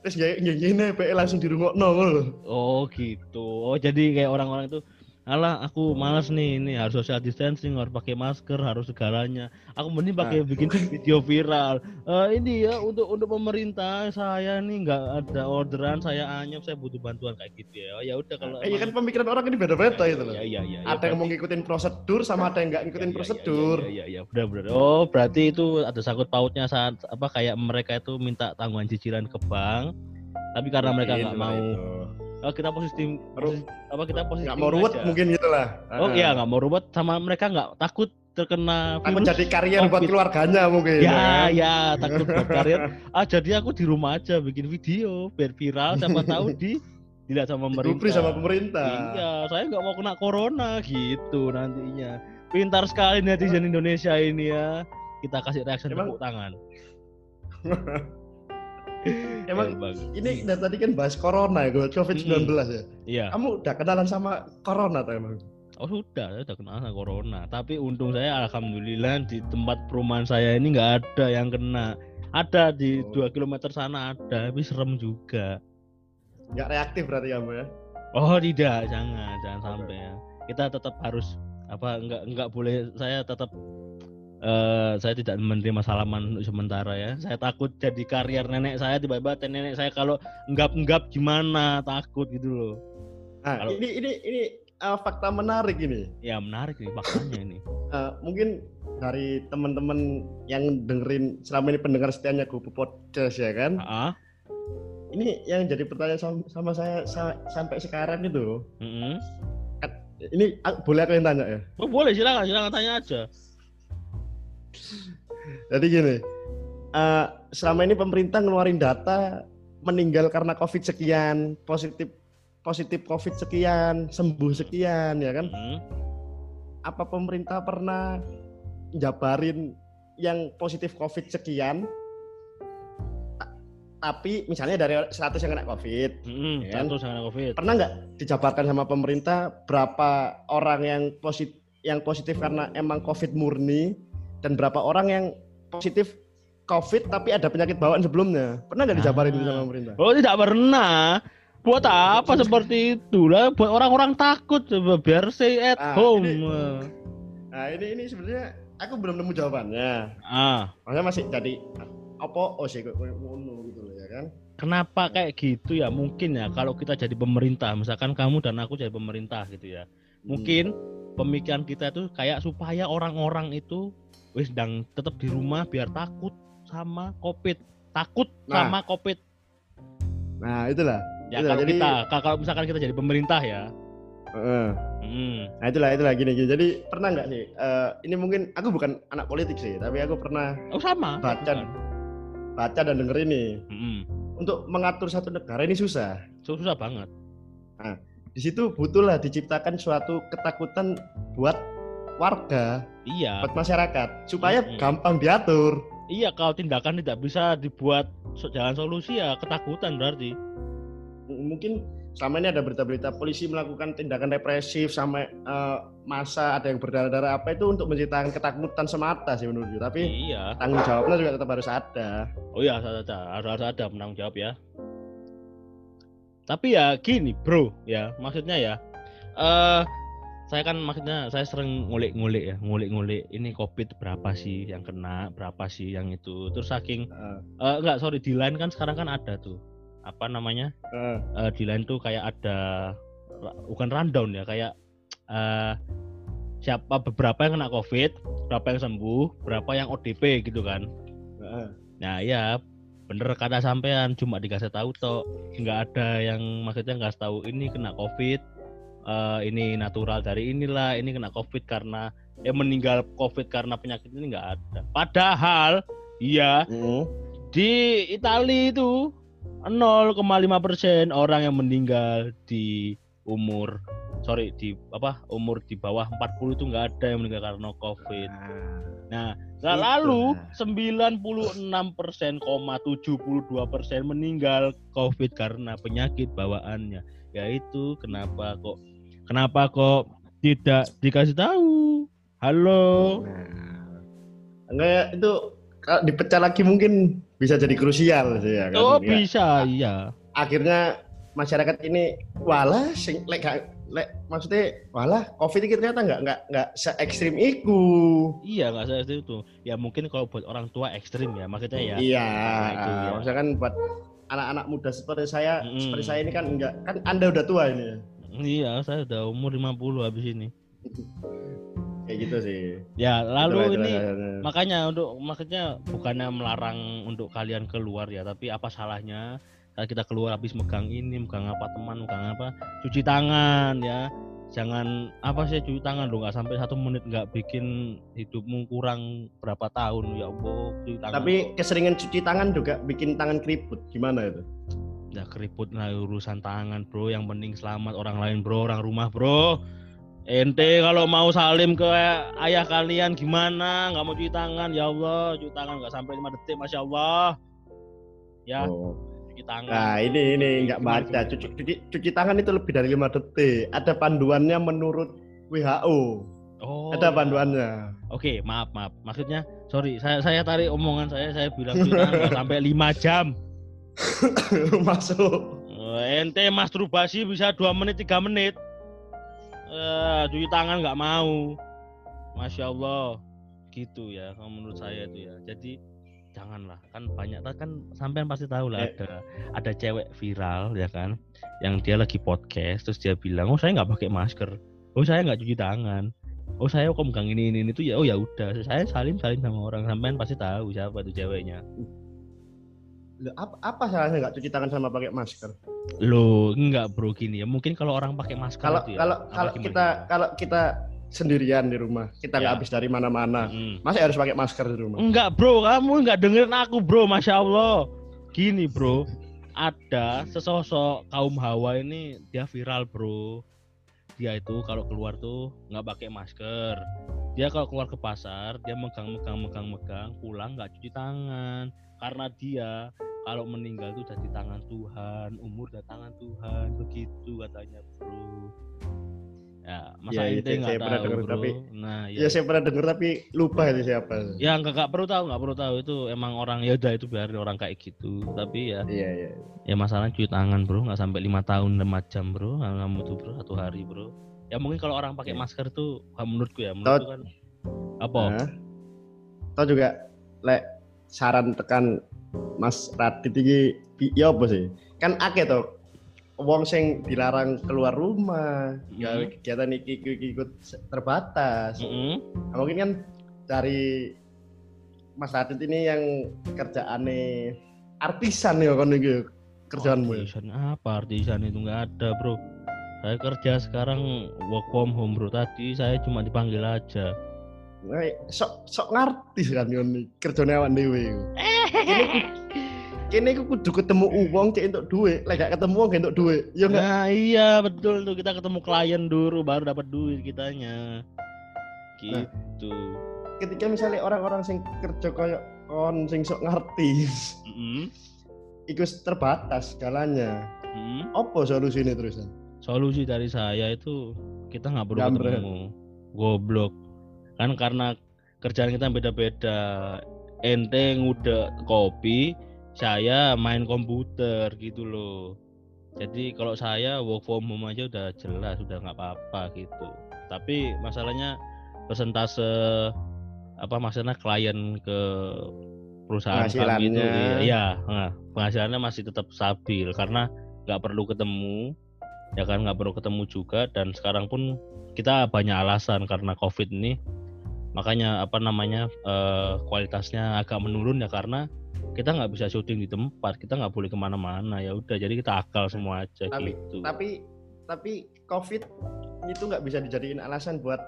B: Terus ya ngene PE langsung dirungokno ngono.
A: Oh gitu. Oh jadi kayak orang-orang itu Alah, aku malas nih, ini harus social distancing, harus pakai masker, harus segalanya. Aku mending pakai
B: Nah.
A: bikin video viral. Eh ini ya untuk untuk pemerintah saya nih nggak ada orderan, saya anyep, saya butuh bantuan kayak gitu ya. Ya udah kalau
B: Eh, iya kan pemikiran orang ini beda-beda itu loh.
A: Iya iya iya.
B: Ada yang mau ngikutin prosedur sama ada yang nggak ngikutin prosedur.
A: Iya iya benar benar. Oh, berarti itu ada sangkut pautnya saat apa kayak mereka itu minta tanggungan cicilan ke bank. Tapi karena mereka nggak
B: Mungkin
A: mau
B: itu.
A: Oh, kita positif,
B: Ru-
A: apa kita positif
B: nggak mau ruwet mungkin gitulah.
A: Oh
B: Ah.
A: iya nggak mau ruwet sama mereka nggak takut terkena virus.
B: jadi karier buat
A: Covid.
B: keluarganya mungkin.
A: Ya
B: kan?
A: ya takut buat karir. Ah jadi aku di rumah aja bikin video biar viral siapa tahu *laughs* di dilihat sama pemerintah.
B: Sama pemerintah.
A: Iya, saya nggak mau kena corona gitu nantinya. Pintar sekali netizen Indonesia ini ya. Kita kasih
B: Emang-
A: tepuk tangan. *laughs* *laughs*
B: Emang
A: Ya,
B: ini dari tadi kan bahas corona ya, COVID-19 ya.
A: Iya.
B: Kamu udah kenalan sama corona tuh emang?
A: Oh sudah, saya udah kena sama corona. Tapi untung saya alhamdulillah di tempat perumahan saya ini nggak ada yang kena. Ada di
B: Oh.
A: 2 km sana ada, tapi serem juga.
B: Nggak reaktif berarti kamu ya?
A: Oh tidak, jangan, jangan sampai ya. Kita tetap harus apa nggak nggak boleh saya tetap eh saya tidak menerima salaman untuk sementara ya. Saya takut jadi karier nenek saya tiba-tiba nenek saya kalau enggap-enggap gimana takut gitu loh.
B: Nah,
A: Kalau-
B: ini ini ini uh, fakta menarik ini.
A: Ya menarik nih faktanya ini.
B: Uh, mungkin dari teman-teman yang dengerin selama ini pendengar setianya Kupu Podcast ya kan.
A: Ah,
B: Ini yang jadi pertanyaan sama, sama saya sa- sampai sekarang itu.
A: mm-mm.
B: Ini ah, boleh aku yang tanya ya?
A: Oh, boleh silakan silakan tanya aja.
B: Jadi gini, uh, selama ini pemerintah ngeluarin data meninggal karena COVID sekian, positif positif COVID sekian, sembuh sekian, ya kan?
A: Mm.
B: Apa pemerintah pernah jabarin yang positif COVID sekian? ta- Tapi misalnya dari 100 yang kena COVID,
A: Mm-mm,
B: Ya kan?
A: Satu sama covid.
B: pernah nggak dijabarkan sama pemerintah berapa orang yang positif yang positif karena emang COVID murni dan berapa orang yang positif COVID tapi ada penyakit bawaan sebelumnya? Pernah nggak dijabarin itu sama
A: Ah.
B: pemerintah?
A: Oh tidak pernah. Buat apa *laughs* seperti itu lah? Buat orang-orang takut coba biar stay at
B: Ah,
A: home.
B: ini- Nah ini ini sebenarnya aku belum nemu jawabannya.
A: Ah,
B: Makanya masih jadi apa oh sih gitu loh ya kan?
A: kenapa kayak gitu ya? Mungkin ya kalau kita jadi pemerintah, misalkan kamu dan aku jadi pemerintah gitu ya. Mungkin pemikiran kita itu kayak supaya orang-orang itu wis sedang tetap di rumah biar takut sama covid, takut
B: Nah.
A: sama covid.
B: Nah itulah.
A: Ya
B: Itulah,
A: kalau
B: jadi-
A: kita, kalau misalkan kita jadi pemerintah ya.
B: Heeh.
A: Hmm.
B: Nah itulah itulah gini gini. Jadi pernah nggak sih? eh, ini mungkin aku bukan anak politik sih, tapi aku pernah
A: Oh sama.
B: Baca.
A: bukan.
B: baca dan denger ini.
A: Mm-mm.
B: Untuk mengatur satu negara ini susah.
A: Susah banget.
B: Di situ butuhlah diciptakan suatu ketakutan buat warga,
A: Iya.
B: buat masyarakat, supaya
A: Mm-mm.
B: gampang diatur.
A: Iya, kalau tindakan tidak bisa dibuat jalan solusi ya ketakutan berarti.
B: M- Mungkin selama ini ada berita-berita polisi melakukan tindakan represif sampai eh, masa ada yang berdarah-darah apa itu untuk menciptakan ketakutan semata sih menurutku. Tapi
A: Iya.
B: tanggung jawabnya juga tetap harus ada.
A: Oh iya, harus ada, harus harus ada penanggung jawab ya. Tapi ya gini, bro, ya maksudnya ya. eh saya kan maksudnya saya sering ngulik-ngulik ya, ngulik-ngulik ini covid berapa sih yang kena, berapa sih yang itu. Terus saking
B: Eh,
A: eh enggak sorry di line kan sekarang kan ada tuh. Apa namanya?
B: Eh,
A: eh, di line tuh kayak ada bukan rundown ya kayak eh siapa beberapa yang kena covid berapa yang sembuh berapa yang ODP gitu kan.
B: Eh.
A: nah ya bener kata sampean cuma dikasih tahu toh nggak ada yang maksudnya nggak tahu ini kena covid eh, ini natural dari inilah ini kena covid karena eh meninggal covid karena penyakit ini nggak ada padahal iya
B: Mm.
A: di Italia itu 0,5 persen orang yang meninggal di umur sorry di apa umur di bawah 40 itu nggak ada yang meninggal karena covid nah Nah,
B: Itu
A: lalu
B: lah.
A: 96 persen, 72 persen meninggal COVID karena penyakit bawaannya. Yaitu kenapa kok kenapa kok tidak dikasih tahu? Halo.
B: Nah, enggak itu kalau dipecah lagi mungkin bisa jadi krusial sih ya kan.
A: Oh
B: Ya,
A: bisa, iya.
B: Akhirnya masyarakat ini walah sing lek lek maksudnya walah covid ini ternyata nggak nggak nggak se ekstrim iku.
A: Iya nggak saya itu. Ya mungkin kalau buat orang tua ekstrim ya, maksudnya ya.
B: Iya,
A: itu ya.
B: maksudnya kan buat anak-anak muda seperti saya,
A: Mm-mm.
B: seperti saya ini kan enggak kan Anda udah tua ini. Ya.
A: Iya, saya udah umur 50 habis ini. *laughs*
B: Kayak gitu sih.
A: Ya, lalu
B: Itulah,
A: ini
B: itulah, itulah.
A: makanya untuk maksudnya bukannya melarang untuk kalian keluar ya tapi apa salahnya kalau kita keluar habis megang ini megang apa teman megang apa cuci tangan ya jangan apa sih cuci tangan lo nggak sampai satu menit nggak bikin hidupmu kurang berapa tahun ya Allah cuci tangan
B: Tapi keseringan cuci tangan juga bikin tangan keriput. Gimana itu?
A: Ya keriput lah urusan tangan bro. Yang penting selamat orang lain bro. Orang rumah bro. Ente kalau mau salim ke ayah kalian gimana? Nggak mau cuci tangan. Ya Allah cuci tangan nggak sampai lima detik masya Allah. Ya
B: Oh.
A: cuci tangan.
B: Nah ini ini nggak baca. Cuci, cuci, cuci tangan itu lebih dari lima detik. Ada panduannya menurut WHO.
A: oh.
B: Ada panduannya.
A: oke maaf maaf. Maksudnya sorry saya saya tarik omongan saya. Saya bilang cuci tangan sampai lima jam *laughs*
B: Masuk.
A: Eh, ente masturbasi bisa dua menit tiga menit. Eh cuci tangan nggak mau. Masya allah. Gitu ya kalau menurut saya itu ya. Jadi janganlah. Kan banyak kan sampean pasti tahu lah
B: Eh.
A: ada ada cewek viral ya kan yang dia lagi podcast terus dia bilang oh saya nggak pakai masker. Oh saya nggak cuci tangan. Oh saya kok megang ini ini itu ya oh ya udah. Saya salim salim sama orang. Sampean pasti tahu siapa tuh ceweknya
B: apa, apa salahnya nggak cuci tangan sama pakai masker?
A: Loh, enggak bro gini ya. Mungkin kalau orang pakai masker
B: Kalau
A: itu ya.
B: kalau kalau
A: gimana,
B: kita
A: gimana?
B: kalau kita sendirian di rumah, kita nggak
A: Ya.
B: habis dari mana-mana.
A: Mm.
B: Masa harus pakai masker di rumah?
A: Enggak bro, kamu enggak dengerin aku bro, masya Allah. Gini bro, ada sesosok kaum hawa ini dia viral bro. Dia itu kalau keluar tuh nggak pakai masker. Dia kalau keluar ke pasar, dia megang megang megang megang, pulang nggak cuci tangan. Karena dia kalau meninggal tuh udah di tangan Tuhan, umur udah tangan Tuhan, begitu katanya bro. Ya, masa
B: Ya,
A: ente
B: itu
A: nggak
B: saya pernah
A: tahu
B: denger,
A: bro?
B: tapi-
A: nah,
B: Ya saya pernah dengar tapi lupa itu siapa.
A: ya nggak nggak perlu tahu nggak perlu tahu itu emang orang ya udah itu biarin orang kayak gitu tapi ya
B: Iya iya.
A: ya masalahnya cuci tangan bro nggak sampai lima tahun lima jam bro nggak kamu tuh bro satu hari bro ya mungkin kalau orang pakai
B: Iya.
A: masker tuh menurutku ya menurutku kan apa
B: Nah, juga lek saran tekan Mas Radit iki ya apa sih? Kan akeh to wong sing dilarang keluar rumah, gawe
A: Mhm.
B: kegiatan iki ikut terbatas.
A: Mm-mm.
B: Nah, mungkin kan dari Mas Radit ini yang kerjaannya artisan ya kon iki kerjaanmu. ya?
A: artisan apa artisan itu nggak ada bro saya kerja sekarang work from home bro tadi saya cuma dipanggil aja
B: Nah, sok sok ngerti kan yon kerjane awak dhewe. iku. Kene ku- Kene iku kudu ketemu uang cek entuk duit, lek gak ketemu uang gak entuk duit. Ya enggak?
A: Nah iya betul tuh kita ketemu klien dulu baru dapat duit kitanya.
B: Nah.
A: Gitu.
B: ketika misalnya orang-orang sing kerja koyo kon sing sok ngerti
A: Mm-mm.
B: iku terbatas jalannya
A: Mm.
B: apa solusinya terusan
A: Solusi dari saya itu kita nggak perlu
B: Jambret.
A: ketemu. Goblok. Kan karena kerjaan kita beda-beda. Ente ngude kopi, saya main komputer gitu loh. Jadi kalau saya work from home aja udah jelas, udah nggak apa-apa gitu. Tapi masalahnya persentase apa maksudnya klien ke perusahaan kami itu iya nah, penghasilannya masih tetap stabil karena nggak perlu ketemu ya kan nggak perlu ketemu juga dan sekarang pun kita banyak alasan karena covid ini makanya apa namanya eh, kualitasnya agak menurun ya karena kita nggak bisa syuting di tempat kita nggak boleh ke mana-mana ya udah jadi kita akal semua aja
B: Tapi-
A: gitu
B: tapi tapi covid itu nggak bisa dijadiin alasan buat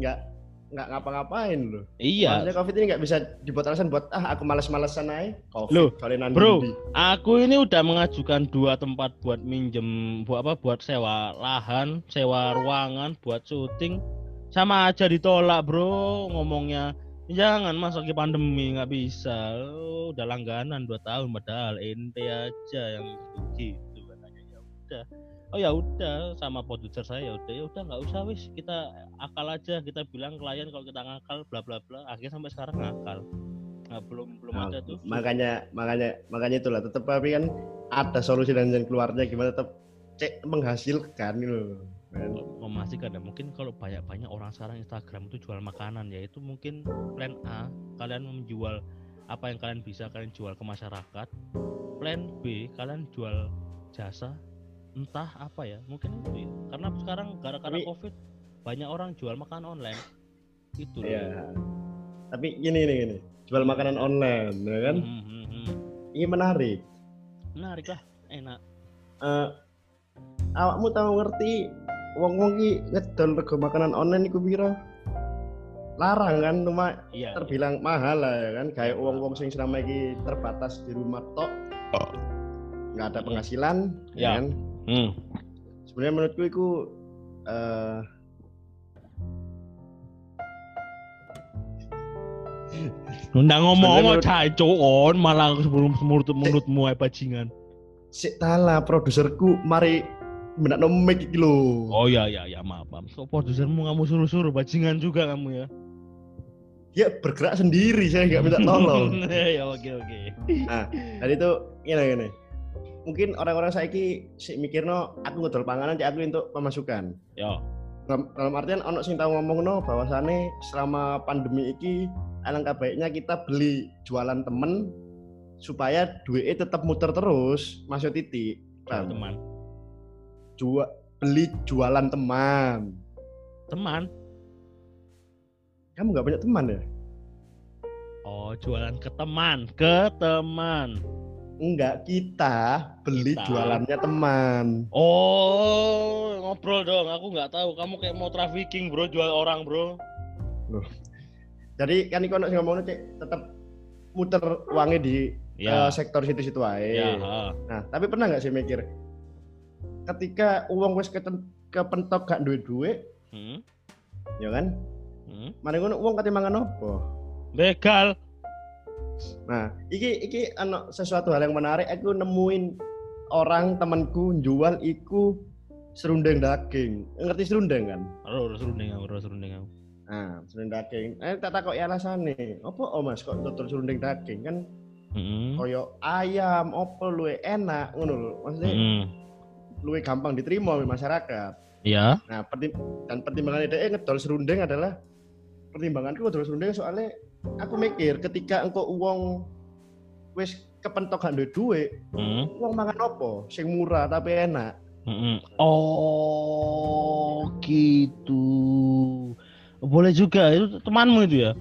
B: nggak nggak ngapa-ngapain loh.
A: Iya.
B: Maksudnya COVID ini nggak bisa dibuat alasan buat ah aku males-malesan aja. COVID.
A: Loh, bro. Aku ini udah mengajukan dua tempat buat minjem, buat apa? Buat sewa lahan, sewa ruangan, buat syuting. Sama aja ditolak, bro. Ngomongnya. Jangan mas lagi pandemi nggak bisa. Oh, udah langganan dua tahun padahal ente aja yang gitu katanya. Ya udah. Oh ya udah sama produser saya ya udah. Ya udah nggak usah wis. Kita akal aja. Kita bilang klien kalau kita ngakal bla bla bla. Akhirnya sampai sekarang ngakal. Nah, belum belum
B: Nah,
A: ada tuh.
B: makanya makanya makanya itulah. Tetap tapi kan ada solusi dan jalan keluarnya gimana tetap cek menghasilkan gitu loh. Kan.
A: memastikan ya mungkin kalau banyak banyak orang sekarang Instagram itu jual makanan ya itu mungkin plan A kalian menjual apa yang kalian bisa kalian jual ke masyarakat plan B kalian jual jasa entah apa ya mungkin itu ya karena sekarang gara-gara covid banyak orang jual makanan online itu loh.
B: Iya. Tapi gini nih gini, jual makanan online, ya kan?
A: Hmm, hmm, hmm.
B: Ini menarik.
A: menarik lah enak
B: Eh, awakmu tahu ngerti wong-wong ki ngedol rego makanan online iku pira? Larang kan, cuma
A: iya
B: terbilang mahal lah ya kan. Kayak wong-wong sing selama iki terbatas di rumah tok. nggak ada penghasilan,
A: Ya.
B: ya kan?
A: iya. Hmm.
B: Sebenarnya menurutku itu eh
A: Nggak ngomong-ngomong
B: menurut-
A: cacoon malah sebelum mulut mulutmu ay bajingan.
B: sik tala produserku mari menakno mic iki lho.
A: Oh ya ya ya maaf maaf. Kok produsermu kamu suruh-suruh bajingan juga kamu ya?
B: Dia bergerak sendiri, saya nggak minta tolong. *laughs*
A: ya oke oke.
B: Dan itu gini gini. Mungkin orang-orang saiki sik mikirno aku ngedol panganan cek aku untuk pemasukan.
A: Ya.
B: Dalam, dalam artian ono sing tau ngomongno bahwasane selama pandemi iki alangkah baiknya kita beli jualan temen supaya duitnya tetap muter terus masuk titik.
A: Jual
B: Paham?
A: teman.
B: Jual beli jualan teman.
A: Teman.
B: Kamu nggak punya teman ya?
A: Oh jualan ke teman, ke teman.
B: Enggak, kita beli
A: Kita.
B: jualannya teman.
A: Oh ngobrol dong. Aku nggak tahu. Kamu kayak mau trafficking bro, jual orang bro.
B: Jadi kan sing ngomongno cek tetap muter uangnya di
A: Ya.
B: eh, sektor situ-situ aja.
A: Ya.
B: Nah, tapi pernah nggak sih mikir ketika uang wis keten- kepentok gak duit duit,
A: Hmm.
B: ya kan?
A: Hmm.
B: Mana ngono uang ketimbangan apa?
A: Begal.
B: Nah, iki iki ano sesuatu hal yang menarik. Aku nemuin orang temanku jual iku serundeng daging. Ngerti serundeng kan?
A: Ro, serundeng aku, serundeng aku.
B: Nah, serundeng daging. Eh, tak takut ya alasannya. Apa oh mas kok dodol serundeng daging kan?
A: Hmm.
B: Koyo ayam, opo luwe enak, ngono lho. Maksudnya
A: Hmm.
B: Luwe gampang diterima oleh masyarakat.
A: Ya.
B: Nah, pertim dan pertimbangan dia ngedol serundeng adalah pertimbanganku ngedol serundeng soalnya aku mikir ketika engkau uang wis kepentok gak duwe
A: Hmm.
B: uang makan opo sing murah tapi enak.
A: Mm-mm. Oh, gitu. Boleh juga itu temanmu itu ya?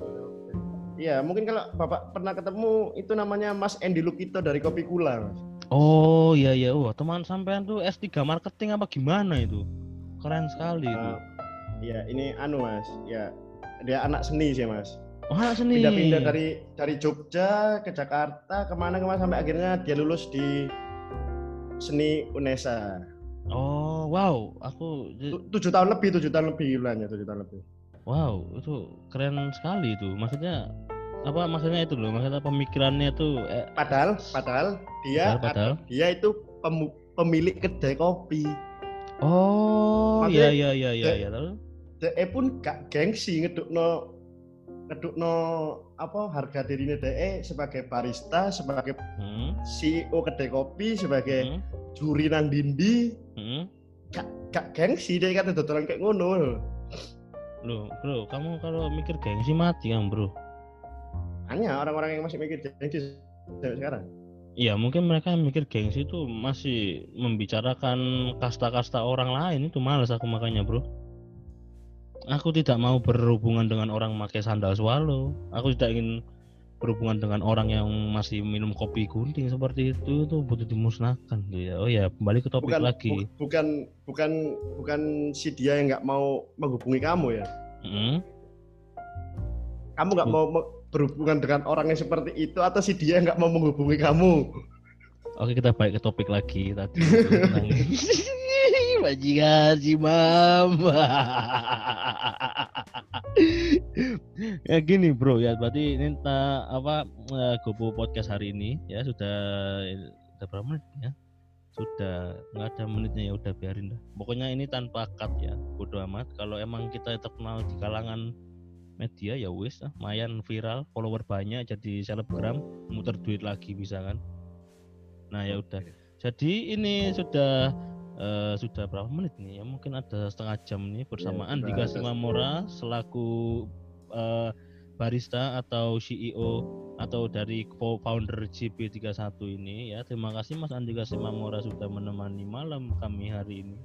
B: Iya, mungkin kalau Bapak pernah ketemu itu namanya Mas Endi Lukito dari Kopi Kula. Mas.
A: Oh, iya iya. Wah, teman sampean tuh S3 marketing apa gimana itu? Keren sekali itu.
B: Eh, Iya, ini anu Mas. Ya, dia anak seni sih Mas.
A: Oh, anak seni.
B: Pindah-pindah dari dari Jogja ke Jakarta ke mana ke mana sampai akhirnya dia lulus di seni UNESA.
A: Oh, wow. Aku
B: Tu- tujuh tahun lebih, tujuh tahun lebih bulannya, tujuh tahun lebih.
A: wow, itu keren sekali itu. Maksudnya apa maksudnya itu loh? Maksudnya pemikirannya tuh eh,
B: Padahal, padahal dia
A: Padahal, padahal.
B: dia itu pemu- pemilik kedai kopi.
A: Oh, iya iya iya iya
B: eh,
A: iya. Lalu
B: Dia pun gak gengsi ngedukno ngedukno apa harga dirinya dia sebagai barista, sebagai
A: hmm,
B: CEO kedai kopi, sebagai
A: hmm,
B: juri nang dindi,
A: hmm.
B: gak gengsi dia kata dodolan kayak ngono.
A: Loh, bro, kamu kalau mikir gengsi mati kan, bro?
B: Hanya orang-orang yang masih mikir gengsi sekarang.
A: Iya, mungkin mereka yang mikir gengsi itu masih membicarakan kasta-kasta orang lain itu males aku makanya, bro. Aku tidak mau berhubungan dengan orang pakai sandal swallow. Aku tidak ingin berhubungan dengan orang yang masih minum kopi gunting seperti itu itu butuh dimusnahkan gitu ya. Oh ya, kembali ke topik
B: Bukan,
A: lagi.
B: bu- bukan bukan bukan si dia yang nggak mau menghubungi kamu ya.
A: Hmm,
B: kamu nggak mau berhubungan dengan orang yang seperti itu atau si dia nggak mau menghubungi kamu?
A: Oke kita balik ke topik lagi tadi. *laughs* Bajingan si mam. *laughs* ya gini bro. Ya berarti ini ta, apa uh, Gopo podcast hari ini ya sudah sudah berapa menit ya? Sudah nggak ada menitnya ya udah biarin dah. Pokoknya ini tanpa cut ya. Bodo amat. Kalau emang kita terkenal di kalangan media ya wis lah mayan viral follower banyak jadi selebgram muter duit lagi bisa kan? Nah ya udah. Jadi ini sudah uh, sudah berapa menit nih? Ya mungkin ada setengah jam nih bersama ya, Andika Simamora selaku uh, barista atau CEO atau dari co-founder GP31 ini ya terima kasih Mas Andika Simamora sudah menemani malam kami hari ini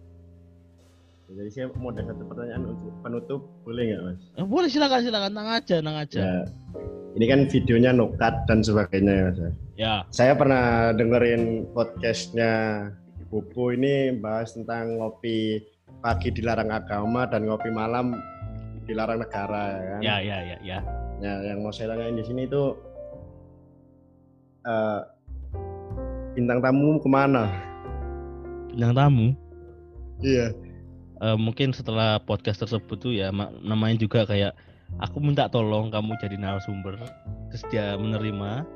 B: jadi saya mau ada satu pertanyaan untuk penutup, boleh nggak mas?
A: Eh, boleh silakan silakan, nang aja, nang aja. Ya,
B: ini kan videonya nokat dan sebagainya ya mas.
A: Ya.
B: Saya pernah dengerin podcastnya Bobo ini bahas tentang ngopi pagi dilarang agama dan ngopi malam dilarang negara ya kan?
A: Ya ya ya ya.
B: Ya yang mau saya tanyain di sini itu uh, bintang tamu ke mana?
A: Bintang tamu?
B: Iya
A: uh, mungkin setelah podcast tersebut tuh ya namanya juga kayak aku minta tolong kamu jadi narasumber. Terus dia menerima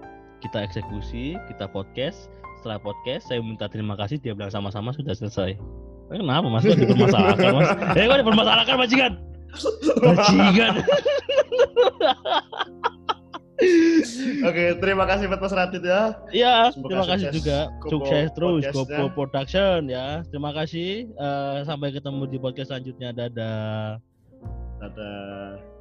A: kita eksekusi kita podcast. Setelah podcast saya minta terima kasih dia bilang sama-sama sudah selesai. Eh, kenapa mas? Kok dipermasalahkan mas? Eh kok dipermasalahkan majikan majikan *laughs* *laughs*
B: Oke, terima kasih buat Mas Radit ya.
A: Iya, terima kasih juga. Sukses terus Gopo Production ya. Terima kasih. Uh, sampai ketemu di podcast selanjutnya. Dadah.
B: Dadah.